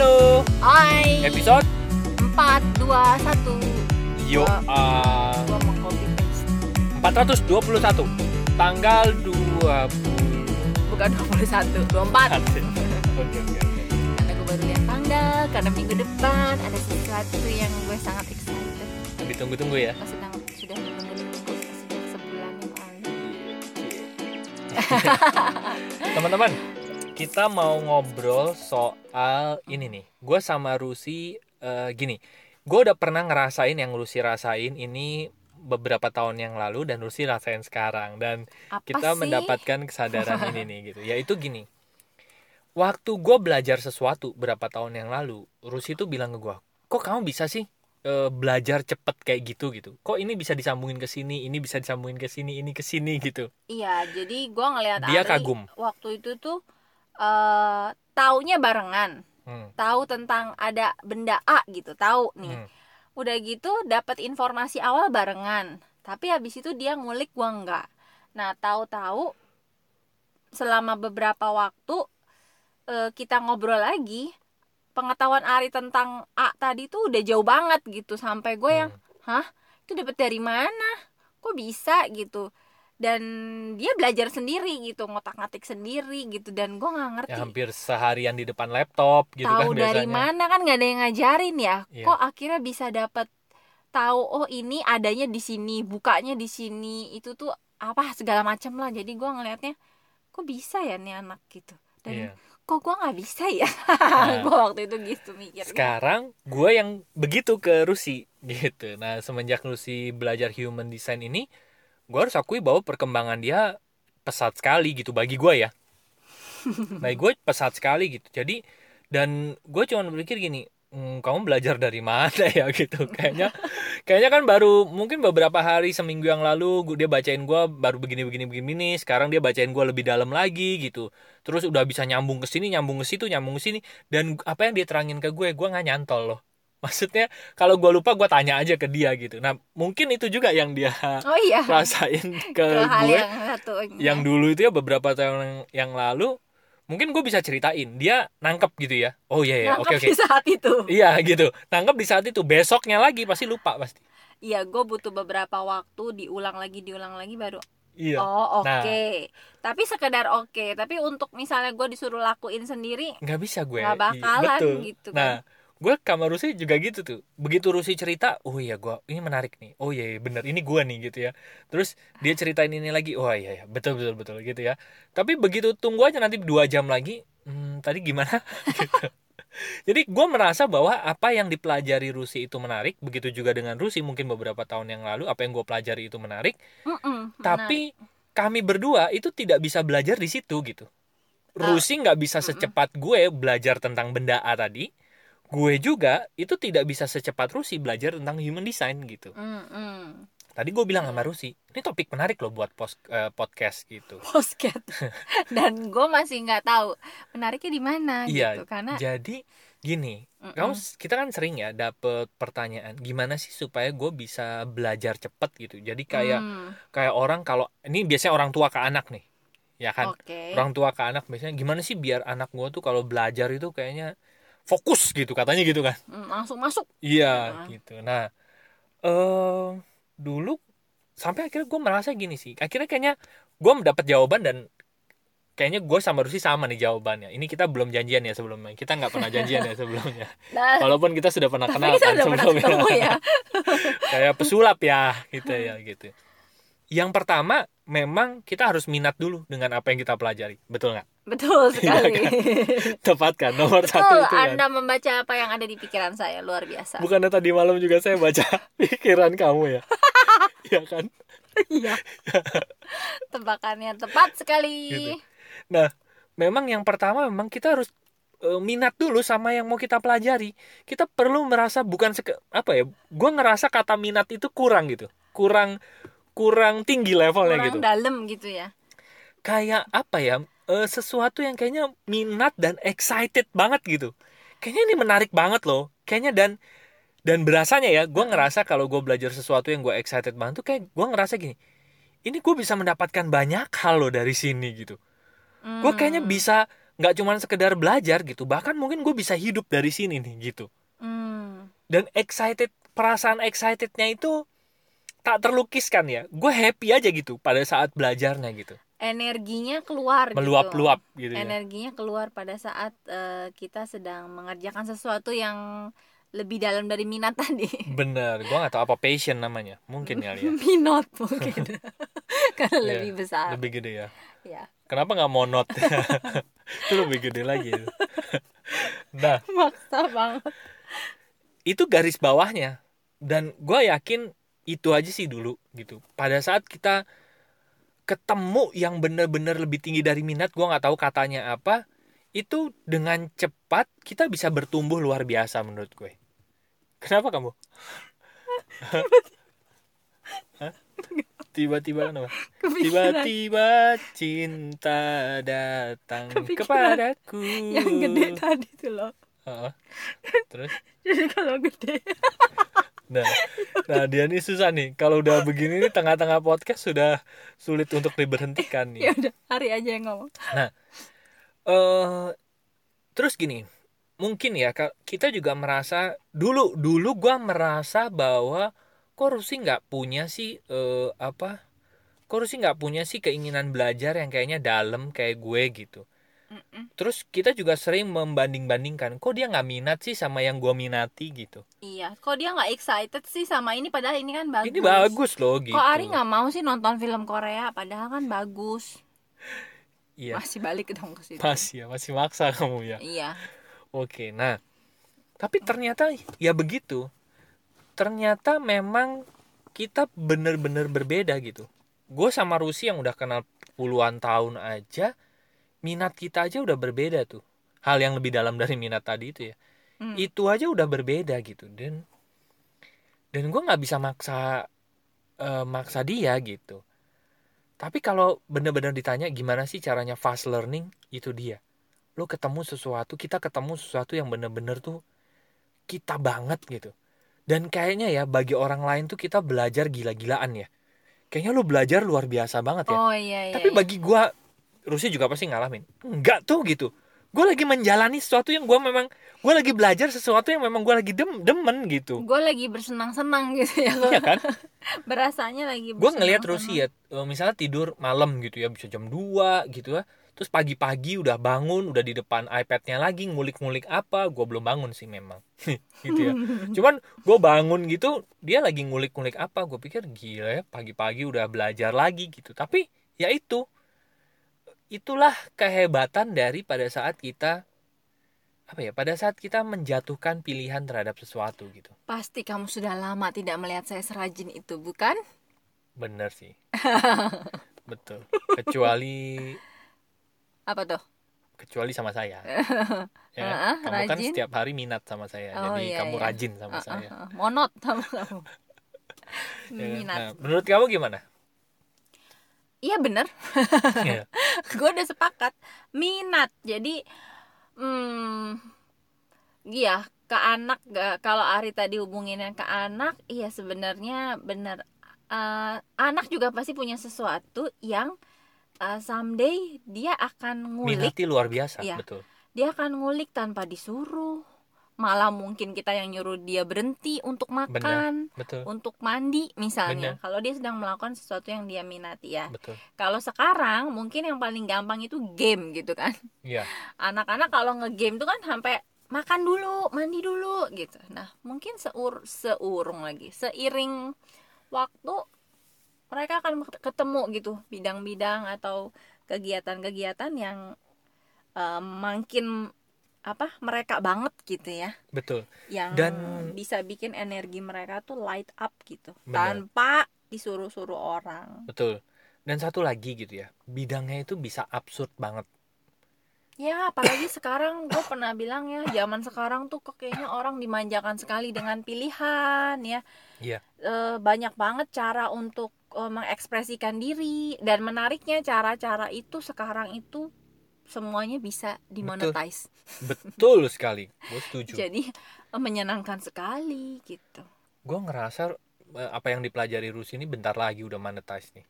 Halo, Hai. episode 4 2 1. Yo ah, Gua mau copy paste. 421 tanggal 20 Bukan 21, 24. Oke oke oke. Karena gue baru lihat tanggal, karena minggu depan ada sesuatu yang gue sangat excited. Ditunggu-tunggu ya. Maksudnya sudah menunggu-nunggu sebulan yang lalu. Teman-teman, kita mau ngobrol soal ini nih. Gue sama Rusi eh, gini. Gue udah pernah ngerasain yang Rusi rasain ini beberapa tahun yang lalu dan Rusi rasain sekarang dan Apa kita sih? mendapatkan kesadaran ini nih gitu yaitu gini waktu gue belajar sesuatu berapa tahun yang lalu Rusi tuh bilang ke gue kok kamu bisa sih eh, belajar cepet kayak gitu gitu kok ini bisa disambungin ke sini ini bisa disambungin ke sini ini ke sini gitu Iya, jadi gue ngelihat Dia Ari kagum. waktu itu tuh eh taunya barengan. Hmm, Tahu tentang ada benda A gitu, tahu nih. hmm. udah gitu dapat informasi awal barengan tapi habis itu dia ngulik gua enggak nah tahu-tahu selama beberapa waktu eh, kita ngobrol lagi pengetahuan Ari tentang A tadi tuh udah jauh banget gitu sampai gue yang Hmm. itu dapat dari mana kok bisa gitu dan dia belajar sendiri gitu ngotak-ngatik sendiri gitu. Dan gue nggak ngerti. Ya hampir seharian di depan laptop gitu kan tahu dari biasanya. mana kan nggak ada yang ngajarin ya. Iya. kok akhirnya bisa dapat tahu oh ini adanya di sini bukanya di sini itu tuh apa segala macam lah. Jadi gua ngelihatnya kok bisa ya nih anak gitu? Dan Iya. kok gua nggak bisa ya? Nah. gua waktu itu gitu mikirnya. Sekarang gue yang begitu ke Rusi gitu. Nah semenjak Rusi belajar human design ini gue harus akui bahwa perkembangan dia pesat sekali gitu bagi gue ya. Bagi gue pesat sekali gitu. Jadi dan gue cuma berpikir gini "Hmm, kamu belajar dari mana ya? gitu. Kayaknya kayaknya kan baru mungkin beberapa hari seminggu yang lalu dia bacain gue baru begini begini begini sekarang dia bacain gue lebih dalam lagi gitu. Terus udah bisa nyambung ke sini nyambung ke situ nyambung ke sini. Dan apa yang dia terangin ke gue gue nggak nyantol loh maksudnya kalau gue lupa gue tanya aja ke dia gitu. Nah mungkin itu juga yang dia oh iya. rasain ke ke gue. yang satu yang dulu itu ya beberapa tahun yang, yang lalu mungkin gue bisa ceritain. Dia nangkep gitu ya. Oh iya ya oke oke. di saat itu. Iya gitu. Nangkep di saat itu. Besoknya lagi pasti lupa pasti. Iya gue butuh beberapa waktu diulang lagi diulang lagi baru iya. Oh oke. Nah. tapi sekedar oke tapi untuk misalnya gue disuruh lakuin sendiri nggak bisa gue. nggak Iya, bakalan betul. gitu kan. Nah gue sama Rusi juga gitu tuh. Begitu Rusi cerita oh iya gue ini menarik nih. Oh iya, iya bener ini gue nih gitu ya. Terus dia ceritain ini lagi oh iya, iya betul betul betul gitu ya. Tapi begitu tunggu aja nanti dua jam lagi hmm, tadi gimana? Gitu. jadi gue merasa bahwa apa yang dipelajari Rusi itu menarik begitu juga dengan Rusi mungkin beberapa tahun yang lalu apa yang gue pelajari itu menarik. Mm-mm, tapi kami berdua itu tidak bisa belajar di situ gitu. Rusi nggak bisa secepat gue belajar tentang benda A tadi. Gue juga itu tidak bisa secepat Rusi belajar tentang human design gitu. menarik. Mm-mm. Tadi gue bilang sama Rusi, ini topik menarik loh buat pos, eh, podcast gitu. Posket dan gue masih nggak tahu menariknya di mana Iya, gitu karena Jadi gini, Mm-mm. kamu kita kan sering ya dapet pertanyaan, gimana sih supaya gue bisa belajar cepet gitu. Jadi kayak Hmm, kayak orang kalau ini biasanya orang tua ke anak nih, ya kan? oke orang tua ke anak biasanya gimana sih biar anak gua tuh kalau belajar itu kayaknya fokus gitu katanya gitu kan. Hmm, langsung masuk. Iya Ah. gitu. Nah eh dulu sampai akhirnya gue merasa gini sih. Akhirnya kayaknya gue mendapat jawaban dan kayaknya gue sama Rusi sama nih jawabannya. Ini kita belum janjian ya sebelumnya. Kita nggak pernah janjian ya sebelumnya. Nah, walaupun kita sudah pernah kenal kan sebelumnya. ya. Kayak pesulap ya gitu ya gitu. Yang pertama memang kita harus minat dulu dengan apa yang kita pelajari. Betul nggak betul sekali tepat kan nomor satu betul itu kan anda membaca apa yang ada di pikiran saya luar biasa Bukannya tadi malam juga saya baca pikiran kamu ya? Iya kan? iya tebakannya tepat sekali Gitu. Nah, memang yang pertama memang kita harus eh, minat dulu sama yang mau kita pelajari. Kita perlu merasa bukan seke, apa ya? Gua ngerasa kata minat itu kurang gitu. Kurang kurang tinggi levelnya kurang gitu. dalam gitu ya Kayak apa ya? Eh, sesuatu yang kayaknya minat dan excited banget gitu. Kayaknya ini menarik banget loh. Kayaknya dan dan berasanya ya gue ngerasa kalau gue belajar sesuatu yang gue excited banget tuh kayak gue ngerasa gini ini gue bisa mendapatkan banyak hal loh dari sini gitu gue kayaknya Hmm. bisa nggak cuman sekedar belajar gitu bahkan mungkin gue bisa hidup dari sini nih gitu Hmm. dan excited perasaan excitednya itu tak terlukiskan ya gue happy aja gitu pada saat belajarnya gitu energinya keluar gitu. meluap-luap gitu ya. Energinya keluar pada saat eh, kita sedang mengerjakan sesuatu yang lebih dalam dari minat tadi. Bener gue nggak tahu apa passion namanya. Mungkin kali ya. Minot mungkin. Karena Iya, lebih besar. lebih gede ya. Ya kenapa nggak monot itu lebih gede lagi. Nah. Maksa banget. Itu garis bawahnya. Dan gue yakin itu aja sih dulu gitu. Pada saat kita ketemu yang bener-bener lebih tinggi dari minat gue nggak tahu katanya apa itu dengan cepat kita bisa bertumbuh luar biasa menurut gue. Kenapa kamu? Tiba-tiba kenapa? Tiba-tiba cinta datang Kepikiran. kepadaku. Yang gede tadi tuh loh. Heeh. terus? Jadi kalau gede Nah, nah dia nih susah nih. Kalau udah begini nih tengah-tengah podcast sudah sulit untuk diberhentikan ya nih. udah hari aja yang ngomong eh terus gini, mungkin ya kita juga merasa dulu dulu gua merasa bahwa korupsi nggak punya sih eh, apa? Korupsi nggak punya sih keinginan belajar yang kayaknya dalam kayak gue gitu. Mm-mm. Terus kita juga sering membanding-bandingkan, kok dia nggak minat sih sama yang gua minati gitu. iya kok dia nggak excited sih sama ini padahal ini kan bagus Ini bagus loh gitu. kok Ari nggak mau sih nonton film Korea padahal kan bagus Iya. masih balik dong ke situ Masih ya, masih maksa kamu ya. iya Oke, nah, tapi ternyata ya begitu. Ternyata memang kita bener-bener berbeda gitu. Gue sama Rusi yang udah kenal puluhan tahun aja, minat kita aja udah berbeda tuh. Hal yang lebih dalam dari minat tadi itu ya. Hmm. Itu aja udah berbeda gitu. Dan dan gue nggak bisa maksa eh, maksa dia gitu. Tapi kalau bener-bener ditanya gimana sih caranya fast learning, itu dia lo ketemu sesuatu kita ketemu sesuatu yang bener-bener tuh kita banget gitu dan kayaknya ya bagi orang lain tuh kita belajar gila-gilaan ya kayaknya lo belajar luar biasa banget ya oh iya iya tapi iya. bagi gua Rusia juga pasti ngalamin. Enggak tuh gitu. Gue lagi menjalani sesuatu yang gua memang gue lagi belajar sesuatu yang memang gua lagi dem demen gitu. Gue lagi bersenang-senang gitu ya iya kan? Berasanya lagi gue ngelihat. Rusia eh, misalnya tidur malam gitu ya bisa jam 2 gitu ya. Terus pagi-pagi udah bangun udah di depan iPadnya lagi ngulik-ngulik apa gue belum bangun sih memang gitu ya. Cuman gue bangun gitu dia lagi ngulik-ngulik apa gue pikir gila ya pagi-pagi udah belajar lagi gitu. Tapi ya itu itulah kehebatan dari pada saat kita apa ya pada saat kita menjatuhkan pilihan terhadap sesuatu gitu. Pasti kamu sudah lama tidak melihat saya serajin itu bukan? Bener sih. Betul. Kecuali apa tuh? Kecuali sama saya. Ya kan? Ah, kamu kan rajin. setiap hari minat sama saya Oh, jadi iya, kamu iya. rajin sama Ah, ah, saya monot sama kamu. Ya kan? minat. nah, menurut kamu gimana iya bener. Ya. gue udah sepakat. Minat. Jadi hmm iya ke anak kalau Ari tadi hubunginnya ke anak iya sebenarnya bener. Eh, anak juga pasti punya sesuatu yang eh, someday dia akan ngulik. Minati luar biasa Iya. betul. Dia akan ngulik tanpa disuruh malah mungkin kita yang nyuruh dia berhenti untuk makan betul. untuk mandi misalnya. Benar. kalau dia sedang melakukan sesuatu yang dia minati ya. Betul. Kalau sekarang mungkin yang paling gampang itu game gitu kan. Iya. Anak-anak kalau ngegame tuh kan sampai makan dulu mandi dulu gitu. Nah mungkin seur seurung lagi seiring waktu mereka akan ketemu gitu bidang-bidang atau kegiatan-kegiatan yang eh, makin apa mereka banget gitu ya. Betul. Yang Dan- bisa bikin energi mereka tuh light up gitu. Benar. tanpa disuruh-suruh orang. Betul. Dan satu lagi gitu ya bidangnya itu bisa absurd banget. Ya, apalagi sekarang gue pernah bilang ya, zaman sekarang tuh kok kayaknya orang dimanjakan sekali dengan pilihan ya. Iya. E, banyak banget cara untuk e, mengekspresikan diri. Dan menariknya cara-cara itu sekarang itu semuanya bisa dimonetize. betul sekali. Gue setuju. Jadi e, menyenangkan sekali gitu. gue ngerasa eh, apa yang dipelajari Rusi ini bentar lagi udah monetize nih.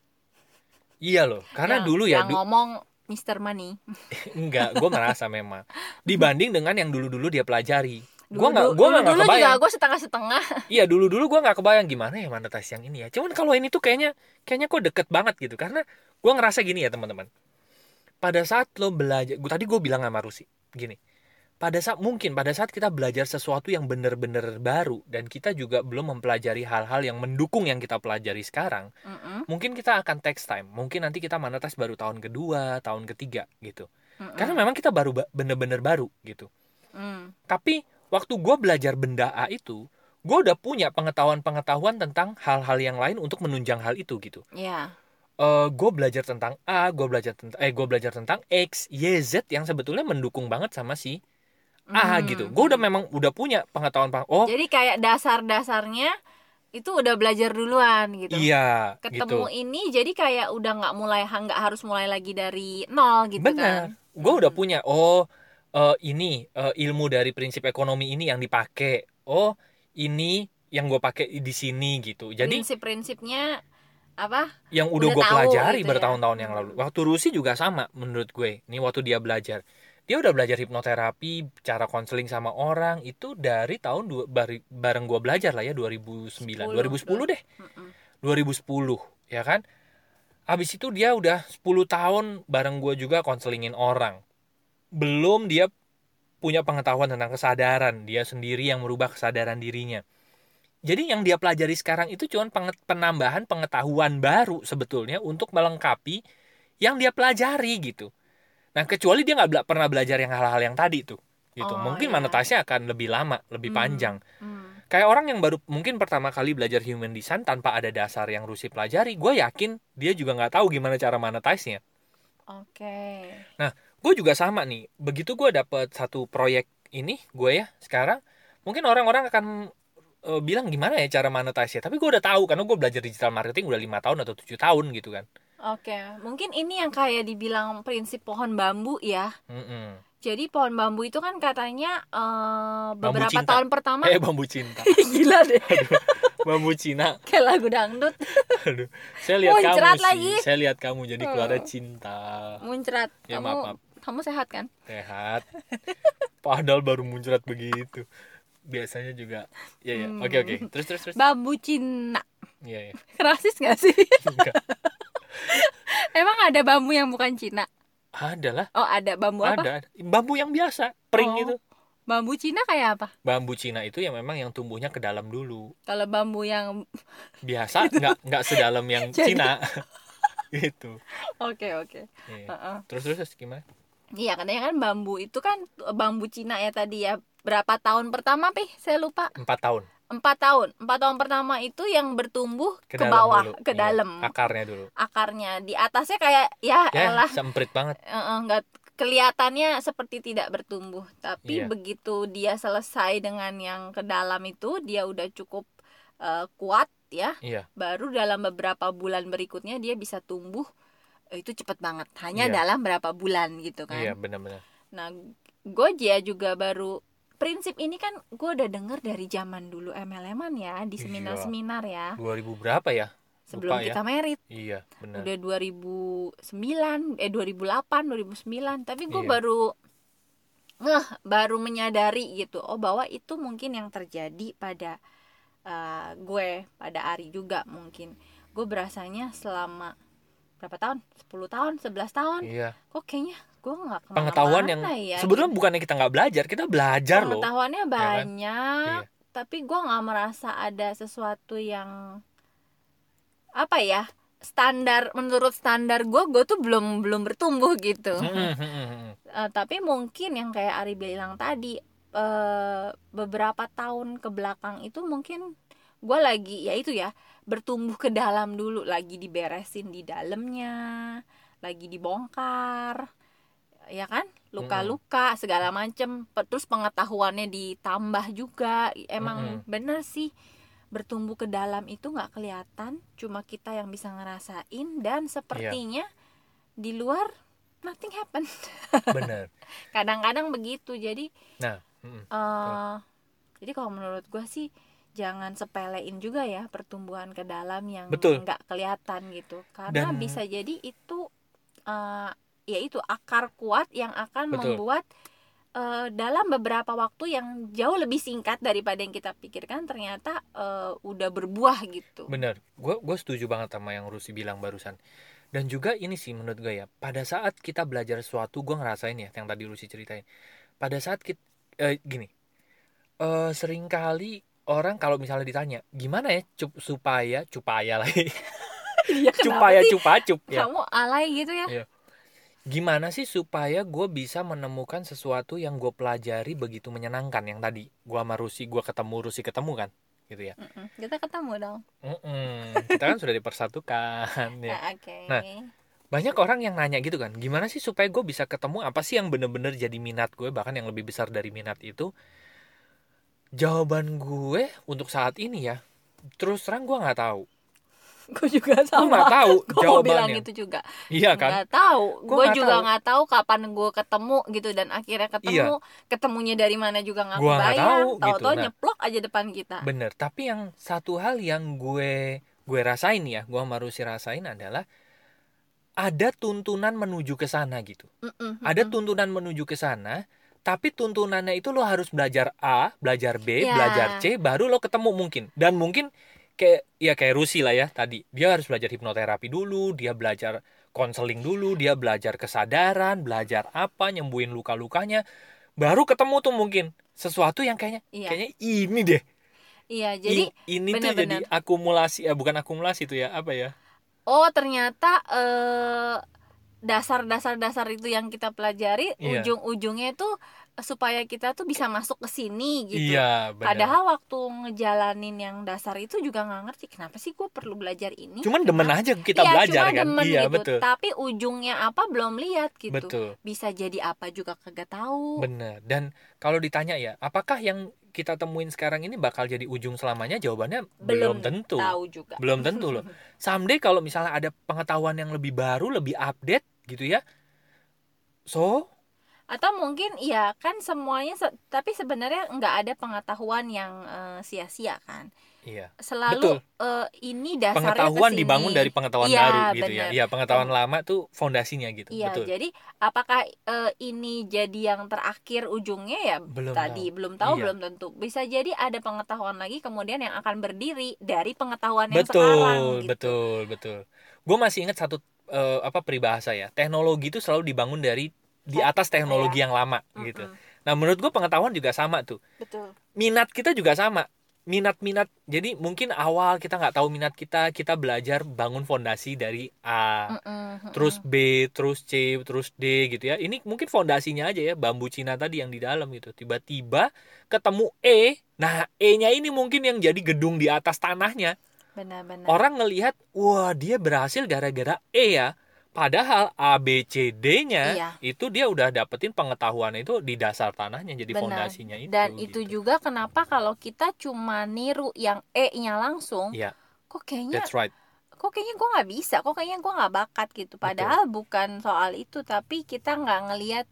Iya loh karena Yang- dulu ya yang du- ngomong Mr. Money. Enggak gue merasa memang. Dibanding dengan yang dulu dulu dia pelajari. Gue nggak gue nggak dulu juga kebayang gue setengah-setengah. Iya dulu dulu gue nggak kebayang gimana ya monetize yang ini ya. Cuman kalau ini tuh kayaknya kayaknya kok deket banget gitu. Karena gue ngerasa gini ya teman-teman pada saat lo belajar gua, tadi gue bilang sama Rusi gini pada saat mungkin pada saat kita belajar sesuatu yang bener-bener baru dan kita juga belum mempelajari hal-hal yang mendukung yang kita pelajari sekarang Mm-mm, mungkin kita akan text time. Mungkin nanti kita monetize baru tahun kedua tahun ketiga gitu. Mm-mm, karena memang kita baru ba- bener-bener baru gitu. Mm. tapi waktu gue belajar benda A itu gue udah punya pengetahuan-pengetahuan tentang hal-hal yang lain untuk menunjang hal itu gitu ya gue belajar tentang A gue belajar tentang eh gue belajar tentang X Y Z yang sebetulnya mendukung banget sama si A Mm. gitu. Gue udah memang udah punya pengetahuan peng- oh. Jadi kayak dasar-dasarnya itu udah belajar duluan gitu. Iya ketemu gitu. ini jadi kayak udah nggak mulai nggak harus mulai lagi dari nol gitu benar. Kan gue udah Hmm. punya oh eh, ini eh, ilmu dari prinsip ekonomi ini yang dipakai. Oh ini yang gue pakai di sini gitu. Jadi prinsip-prinsipnya apa yang udah, Udah gue pelajari gitu ya. bertahun-tahun yang lalu. Waktu Rusi juga sama menurut gue. Ini waktu dia belajar. Dia udah belajar hipnoterapi, cara konseling sama orang itu dari tahun dua, bareng gue belajar lah ya 2009, 10, 2010 deh. Mm-mm. 2010 ya kan. Habis itu dia udah 10 tahun bareng gue juga konselingin orang. Belum dia punya pengetahuan tentang kesadaran, dia sendiri yang merubah kesadaran dirinya. Jadi yang dia pelajari sekarang itu cuma penambahan pengetahuan baru sebetulnya untuk melengkapi yang dia pelajari gitu. Nah kecuali dia nggak bela- pernah belajar yang hal-hal yang tadi tuh, gitu. Oh, Mungkin iya. monetasinya akan lebih lama, lebih Hmm. panjang. Hmm. Kayak orang yang baru mungkin pertama kali belajar human design tanpa ada dasar yang Rusi pelajari, gue yakin dia juga nggak tahu gimana cara monetize-nya. oke Gue juga sama nih, begitu gue dapet satu proyek ini, gue ya sekarang, mungkin orang-orang akan eh, bilang gimana ya cara monetize-nya. Tapi gue udah tahu karena gue belajar digital marketing udah lima tahun atau tujuh tahun gitu kan. oke mungkin ini yang kayak dibilang prinsip pohon bambu ya Mm-mm. jadi pohon bambu itu kan katanya eh, beberapa cinta. tahun pertama Eh bambu cinta, gila deh bambu Cina. kayak lagu dangdut Aduh, saya lihat kamu Muncrat sih, lagi. saya lihat kamu jadi keluarnya Oh. cinta. muncrat Ya, kamu maaf, maaf. kamu sehat kan sehat padahal baru muncrat begitu biasanya juga ya ya oke oke. Terus terus terus. Bambu Cina. Ya ya rasis gak sih? Enggak. emang ada bambu yang bukan Cina? Ada lah. Oh ada. Bambu apa? Ada. Ada. bambu yang biasa. Pring Oh. gitu. Bambu Cina kayak apa? Bambu Cina itu yang memang yang tumbuhnya ke dalam dulu. Kalau bambu yang biasa nggak nggak sedalam yang Jadi- Cina. Gitu. Oke oke. Iya. Heeh. terus terus terus gimana? Iya katanya kan bambu itu kan bambu Cina ya tadi ya berapa tahun pertama pih saya lupa. Empat tahun. Empat tahun. Empat tahun pertama itu yang bertumbuh ke, dalam bawah dulu. ke Iya, dalam. akarnya dulu. Akarnya. Di atasnya kayak ya, ya elah. semprit banget. Nggak kelihatannya seperti tidak bertumbuh. Tapi Iya. begitu dia selesai dengan yang ke dalam itu dia udah cukup eh, kuat ya. Iya. Baru dalam beberapa bulan berikutnya dia bisa tumbuh Eh, itu cepet banget. Hanya Iya. dalam berapa bulan gitu kan. Iya benar-benar. Nah, gue dia juga baru prinsip ini kan gue udah denger dari zaman dulu MLM-an ya di Iya. seminar-seminar ya. 2000 berapa ya? Sebelum Lupa ya. kita merit. Iya benar. Udah 2009 eh 2008 2009 tapi gue Iya. baru ngeh baru menyadari gitu. Oh bahwa itu mungkin yang terjadi pada eh, gue pada Ari juga mungkin. Gue berasanya selama berapa tahun? 10 tahun 11 tahun? Iya. Kok kayaknya gue nggak pengetahuan yang ya, sebetulnya bukannya kita nggak belajar kita belajar loh pengetahuannya kan? banyak Iya. tapi gue nggak merasa ada sesuatu yang apa ya standar menurut standar gue gue tuh belum belum bertumbuh gitu. Eh, tapi mungkin yang kayak Ari bilang tadi eh, beberapa tahun ke belakang itu mungkin gue lagi ya itu ya bertumbuh ke dalam dulu lagi diberesin di dalamnya lagi dibongkar ya kan? Luka-luka segala macem. Terus pengetahuannya ditambah juga. Emang bener sih. Bertumbuh ke dalam itu nggak kelihatan. Cuma kita yang bisa ngerasain dan sepertinya di luar nothing happen. Bener. Kadang-kadang begitu. Jadi nah mm-mm. eh jadi kalau menurut gue sih jangan sepelein juga ya pertumbuhan ke dalam yang nggak kelihatan gitu. Karena Dan- bisa jadi itu eh, yaitu akar kuat yang akan Betul. membuat eh, dalam beberapa waktu yang jauh lebih singkat daripada yang kita pikirkan ternyata eh, udah berbuah gitu Bener, gue gue setuju banget sama yang Rusi bilang barusan. Dan juga ini sih menurut gue ya, pada saat kita belajar sesuatu, gue ngerasain ya, yang tadi Rusi ceritain. Pada saat kita, eh, gini, eh sering kali orang kalau misalnya ditanya, gimana ya cup, supaya, cupaya lagi, cupaya sih cupacup ya. kamu alay gitu ya Iya. Gimana sih supaya gue bisa menemukan sesuatu yang gue pelajari begitu menyenangkan yang tadi? Gue sama Rusi, gue ketemu Rusi ketemu kan, gitu ya. Mm-mm, kita ketemu dong. Mm-mm, kita kan sudah dipersatukan ya. Ah, oke. Nah, banyak orang yang nanya gitu kan gimana sih supaya gue bisa ketemu? Apa sih yang bener-bener jadi minat gue bahkan yang lebih besar dari minat itu? Jawaban gue untuk saat ini ya terus terang gue nggak tahu gue juga gue sama nggak tahu gue mau bilang gitu juga iya kan nggak tahu Gua gue juga tahu. nggak tahu kapan gue ketemu gitu dan akhirnya ketemu ketemunya dari mana juga nggak Gua nggak kebayang tahu, gitu. tahu-tahu Nah. nyeplok aja depan kita bener tapi yang satu hal yang gue gue rasain ya gue sama Rusi rasain adalah ada tuntunan menuju ke sana gitu Mm-mm, ada mm-mm. tuntunan menuju ke sana tapi tuntunannya itu lo harus belajar A, belajar B, Ya. belajar C, baru lo ketemu mungkin. Dan mungkin kayak ya kayak Rusi lah ya tadi. Dia harus belajar hipnoterapi dulu, dia belajar konseling dulu, dia belajar kesadaran, belajar apa, nyembuhin luka-lukanya. Baru ketemu tuh mungkin sesuatu yang kayaknya Iya. kayaknya ini deh. iya jadi I- ini tuh jadi akumulasi, eh bukan akumulasi itu ya, apa ya? oh ternyata eh, dasar-dasar dasar itu yang kita pelajari Iya. ujung-ujungnya itu supaya kita tuh bisa masuk ke sini gitu Iya. Padahal waktu ngejalanin yang dasar itu juga nggak ngerti kenapa sih gue perlu belajar ini. Cuman demen Kenapa- aja kita Iya, belajar kan. demen iya, gitu. betul. Tapi ujungnya apa belum lihat gitu. Betul. Bisa jadi apa juga kagak tahu. Bener. Dan kalau ditanya ya, apakah yang kita temuin sekarang ini bakal jadi ujung selamanya? Jawabannya belum, tentu. Tahu juga. Belum tentu loh. Someday kalau misalnya ada pengetahuan yang lebih baru, lebih update gitu ya. So, Atau mungkin ya kan semuanya se- tapi sebenarnya nggak ada pengetahuan yang eh, sia-sia kan. iya. Selalu eh, ini dasarnya Pengetahuan ke sini. dibangun dari pengetahuan Iya, baru gitu ya. bener. Iya, pengetahuan lama tuh fondasinya gitu. Iya, Betul. jadi apakah eh, ini jadi yang terakhir ujungnya ya Belum tadi tahu. belum tahu Iya. belum tentu. Bisa jadi ada pengetahuan lagi kemudian yang akan berdiri dari pengetahuan yang Betul, sekarang gitu. betul, betul. Gue masih ingat satu eh, apa peribahasa ya. Teknologi itu selalu dibangun dari di atas teknologi yang lama gitu. Mm-mm, Nah, menurut gue pengetahuan juga sama tuh. Betul. minat kita juga sama minat-minat jadi mungkin awal kita nggak tahu minat kita kita belajar bangun fondasi dari A mm-mm. terus B terus C terus D gitu ya ini mungkin fondasinya aja ya bambu Cina tadi yang di dalam gitu tiba-tiba ketemu E nah E-nya ini mungkin yang jadi gedung di atas tanahnya benar-benar. orang ngelihat wah dia berhasil gara-gara E ya padahal A B C D-nya Iya. itu dia udah dapetin pengetahuan itu di dasar tanahnya jadi Benar. fondasinya itu Dan itu gitu. juga kenapa kalau kita cuma niru yang E-nya langsung, Iya. kok kayaknya that's right kok kayaknya gue nggak bisa, kok kayaknya gue nggak bakat gitu. Padahal bukan soal itu, tapi kita nggak ngelihat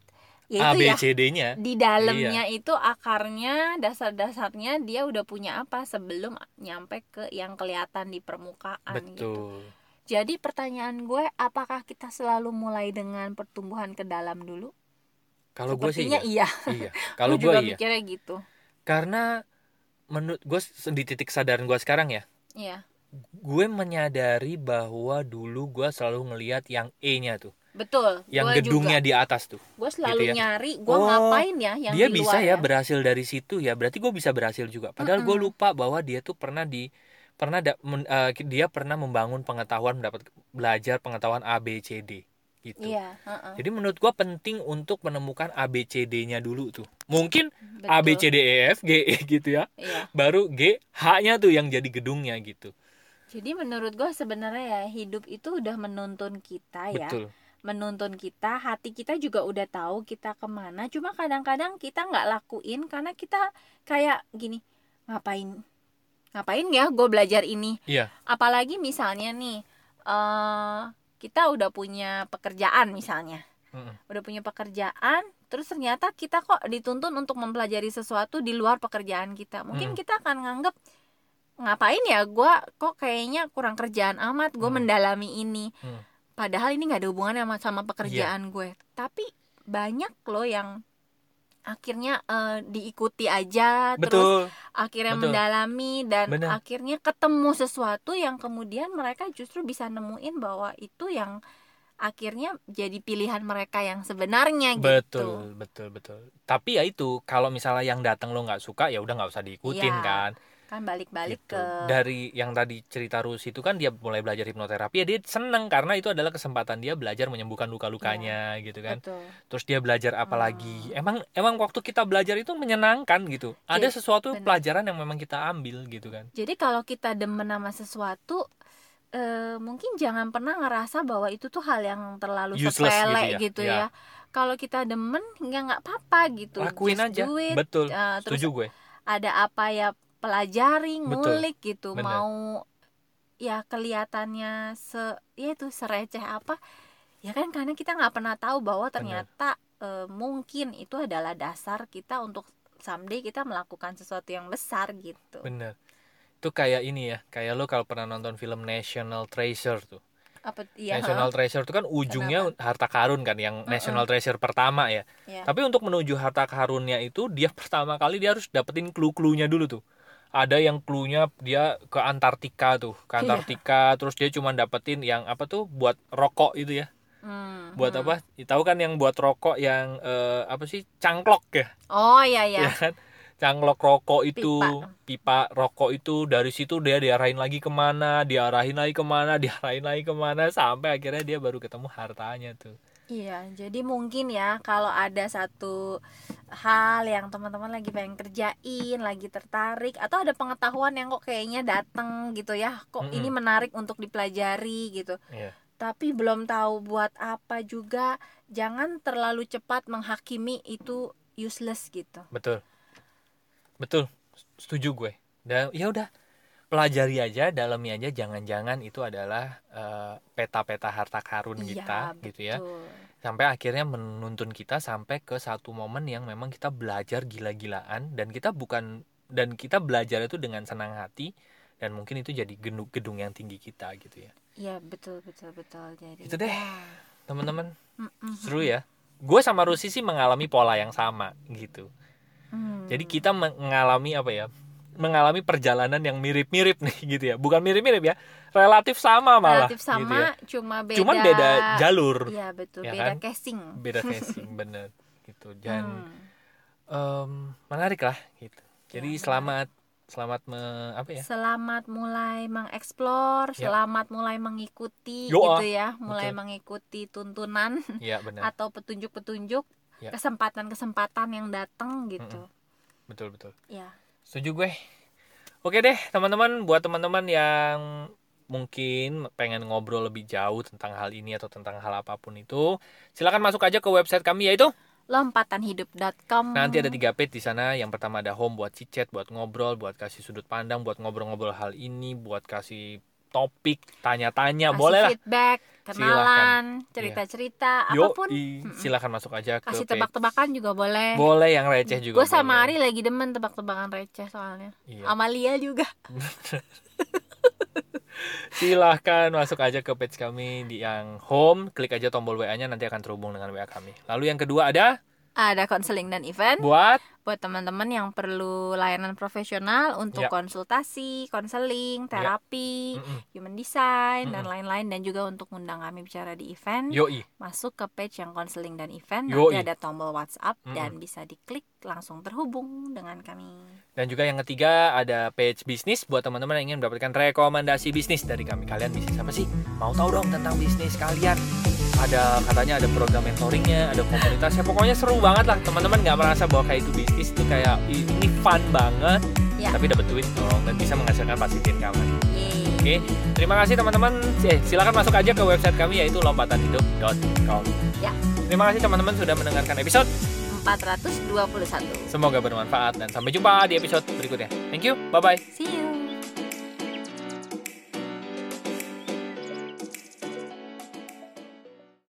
ya A B ya C D-nya di dalamnya itu akarnya dasar-dasarnya dia udah punya apa sebelum nyampe ke yang kelihatan di permukaan gitu. Jadi pertanyaan gue apakah kita selalu mulai dengan pertumbuhan ke dalam dulu? kalau gue sih iya, iya. iya. kalau Gue gue iya mikirnya gitu. karena menurut gue di titik sadaran gue sekarang ya Iya. gue menyadari bahwa dulu gue selalu ngelihat yang E-nya tuh Betul. yang Gua gedungnya juga. di atas tuh Gue selalu gitu ya. nyari gue Oh, ngapain ya yang dia di bisa luar ya berhasil dari situ ya berarti gue bisa berhasil juga padahal gue Mm-mm. lupa bahwa dia tuh pernah di pernah da- men- eh, dia pernah membangun pengetahuan mendapat belajar pengetahuan A B C D gitu Iya, heeh. jadi menurut gue penting untuk menemukan A B C D-nya dulu tuh mungkin Betul. A B C D E F G gitu ya Iya. baru G H-nya tuh yang jadi gedungnya gitu Jadi menurut gue sebenarnya ya hidup itu udah menuntun kita ya. betul menuntun kita hati kita juga udah tahu kita ke mana cuma kadang-kadang kita nggak lakuin karena kita kayak gini ngapain ngapain ya gue belajar ini Iya. apalagi misalnya nih eh kita udah punya pekerjaan misalnya Mm-mm. udah punya pekerjaan terus ternyata kita kok dituntun untuk mempelajari sesuatu di luar pekerjaan kita mungkin Hmm. kita akan nganggep ngapain ya gue kok kayaknya kurang kerjaan amat gue Hmm. mendalami ini Hmm. padahal ini nggak ada hubungannya sama sama pekerjaan gue tapi banyak loh yang akhirnya eh, diikuti aja terus betul akhirnya betul. mendalami dan Bener. akhirnya ketemu sesuatu yang kemudian mereka justru bisa nemuin bahwa itu yang akhirnya jadi pilihan mereka yang sebenarnya gitu. betul betul betul tapi ya itu kalau misalnya yang datang lo nggak suka ya udah nggak usah diikutin Iya, kan Kan balik-balik gitu. ke dari yang tadi cerita Rusi itu kan dia mulai belajar hipnoterapi ya dia seneng karena itu adalah kesempatan dia belajar menyembuhkan luka-lukanya gitu kan betul. terus dia belajar apa Hmm. lagi emang emang waktu kita belajar itu menyenangkan gitu ada Jadi, sesuatu bener. pelajaran yang memang kita ambil gitu kan Jadi kalau kita demen sama sesuatu eh, mungkin jangan pernah ngerasa bahwa itu tuh hal yang terlalu Useless sepele gitu gitu ya. ya. Kalau kita demen nggak nggak apa-apa gitu. lakuin Just aja do it. betul terus setuju gue ada apa ya pelajari Betul. ngulik gitu Bener. mau ya kelihatannya se ya itu sereceh apa ya kan karena kita nggak pernah tahu bahwa ternyata eh, mungkin itu adalah dasar kita untuk someday kita melakukan sesuatu yang besar gitu. Bener itu kayak ini ya kayak lo kalau pernah nonton film National Treasure tuh. Apa iya National Treasure itu kan ujungnya harta karun kan yang National Treasure pertama ya. Iya. tapi untuk menuju harta karunnya itu dia pertama kali dia harus dapetin clue-cluenya dulu tuh ada yang cluenya dia ke Antartika tuh ke Iya. Antartika terus dia cuma dapetin yang apa tuh buat rokok itu ya. Hmm, buat hmm. apa? Tahu kan yang buat rokok yang eh, apa sih? Cangklok ya? Oh iya ya ya kan? Cangklok rokok itu pipa. rokok itu dari situ dia diarahin lagi ke mana diarahin lagi ke mana diarahin lagi ke mana sampai akhirnya dia baru ketemu hartanya tuh Iya, jadi mungkin ya kalau ada satu hal yang teman-teman lagi pengen kerjain, lagi tertarik atau ada pengetahuan yang kok kayaknya datang gitu ya, kok Mm-mm. ini menarik untuk dipelajari gitu. Iya. Tapi belum tahu buat apa juga, jangan terlalu cepat menghakimi itu useless gitu. betul betul setuju gue dan ya udah pelajari aja dalami aja jangan-jangan itu adalah eh, peta-peta harta karun kita gitu ya Iya, betul. sampai akhirnya menuntun kita sampai ke satu momen yang memang kita belajar gila-gilaan dan kita bukan dan kita belajar itu dengan senang hati dan mungkin itu jadi gedung gedung yang tinggi kita gitu ya Iya, betul betul betul. Jadi Itu deh. ya. teman-teman seru ya gue sama Rusi sih mengalami pola yang sama gitu Hmm. jadi kita mengalami apa ya mengalami perjalanan yang mirip-mirip nih gitu ya bukan mirip-mirip ya relatif sama malah relatif gitu ya. sama, cuma beda. cuman beda jalur Iya betul, Ya beda kan? casing. beda casing bener gitu dan Hmm. em, menarik lah gitu jadi Ya, selamat selamat me, apa ya Selamat mulai mengeksplor, Ya. selamat mulai mengikuti Yo, gitu ya, mulai betul. mengikuti tuntunan ya benar atau petunjuk-petunjuk, Ya. kesempatan-kesempatan yang datang gitu. betul betul Ya. Setuju gue oke deh teman-teman buat teman-teman yang mungkin pengen ngobrol lebih jauh tentang hal ini atau tentang hal apa pun itu silakan masuk aja ke website kami yaitu Lompatanhidup.com. nanti ada tiga page di sana yang pertama ada home buat chat buat ngobrol buat kasih sudut pandang buat ngobrol-ngobrol hal ini buat kasih topik tanya-tanya boleh lah feedback, kenalan, cerita-cerita, Yo, apa pun. silakan masuk aja ke Kasih tebak-tebakan juga boleh. boleh yang receh juga Gue sama. Ari lagi demen tebak-tebakan receh soalnya. Iya. Amalia juga. Silahkan masuk aja ke page kami di yang home, klik aja tombol WA-nya nanti akan terhubung dengan WA kami. Lalu yang kedua ada Ada konseling dan event. buat buat teman-teman yang perlu layanan profesional untuk Ya. konsultasi, konseling, terapi, Mm-mm. human design dan Mm-mm. lain-lain dan juga untuk undang kami bicara di event. Yoi. Masuk ke page yang konseling dan event Yoi. nanti ada tombol WhatsApp Mm-mm. dan bisa diklik langsung terhubung dengan kami. Dan juga yang ketiga ada page bisnis buat teman-teman yang ingin mendapatkan rekomendasi bisnis dari kami. Kalian bisnis apa sih? Mau tahu dong tentang bisnis kalian? Ada katanya ada program mentoringnya, ada komunitasnya. Pokoknya seru banget lah. Teman-teman nggak merasa bahwa kayak itu bisnis itu kayak "Ih, ini fun banget, Ya. tapi dapat duit dong dan bisa menghasilkan pasif income. Yeay. Oke, terima kasih teman-teman. Eh, silakan masuk aja ke website kami yaitu lompatanhidup.com. Ya. Terima kasih teman-teman sudah mendengarkan episode. 421. Semoga bermanfaat dan sampai jumpa di episode berikutnya. Thank you. Bye bye. See you.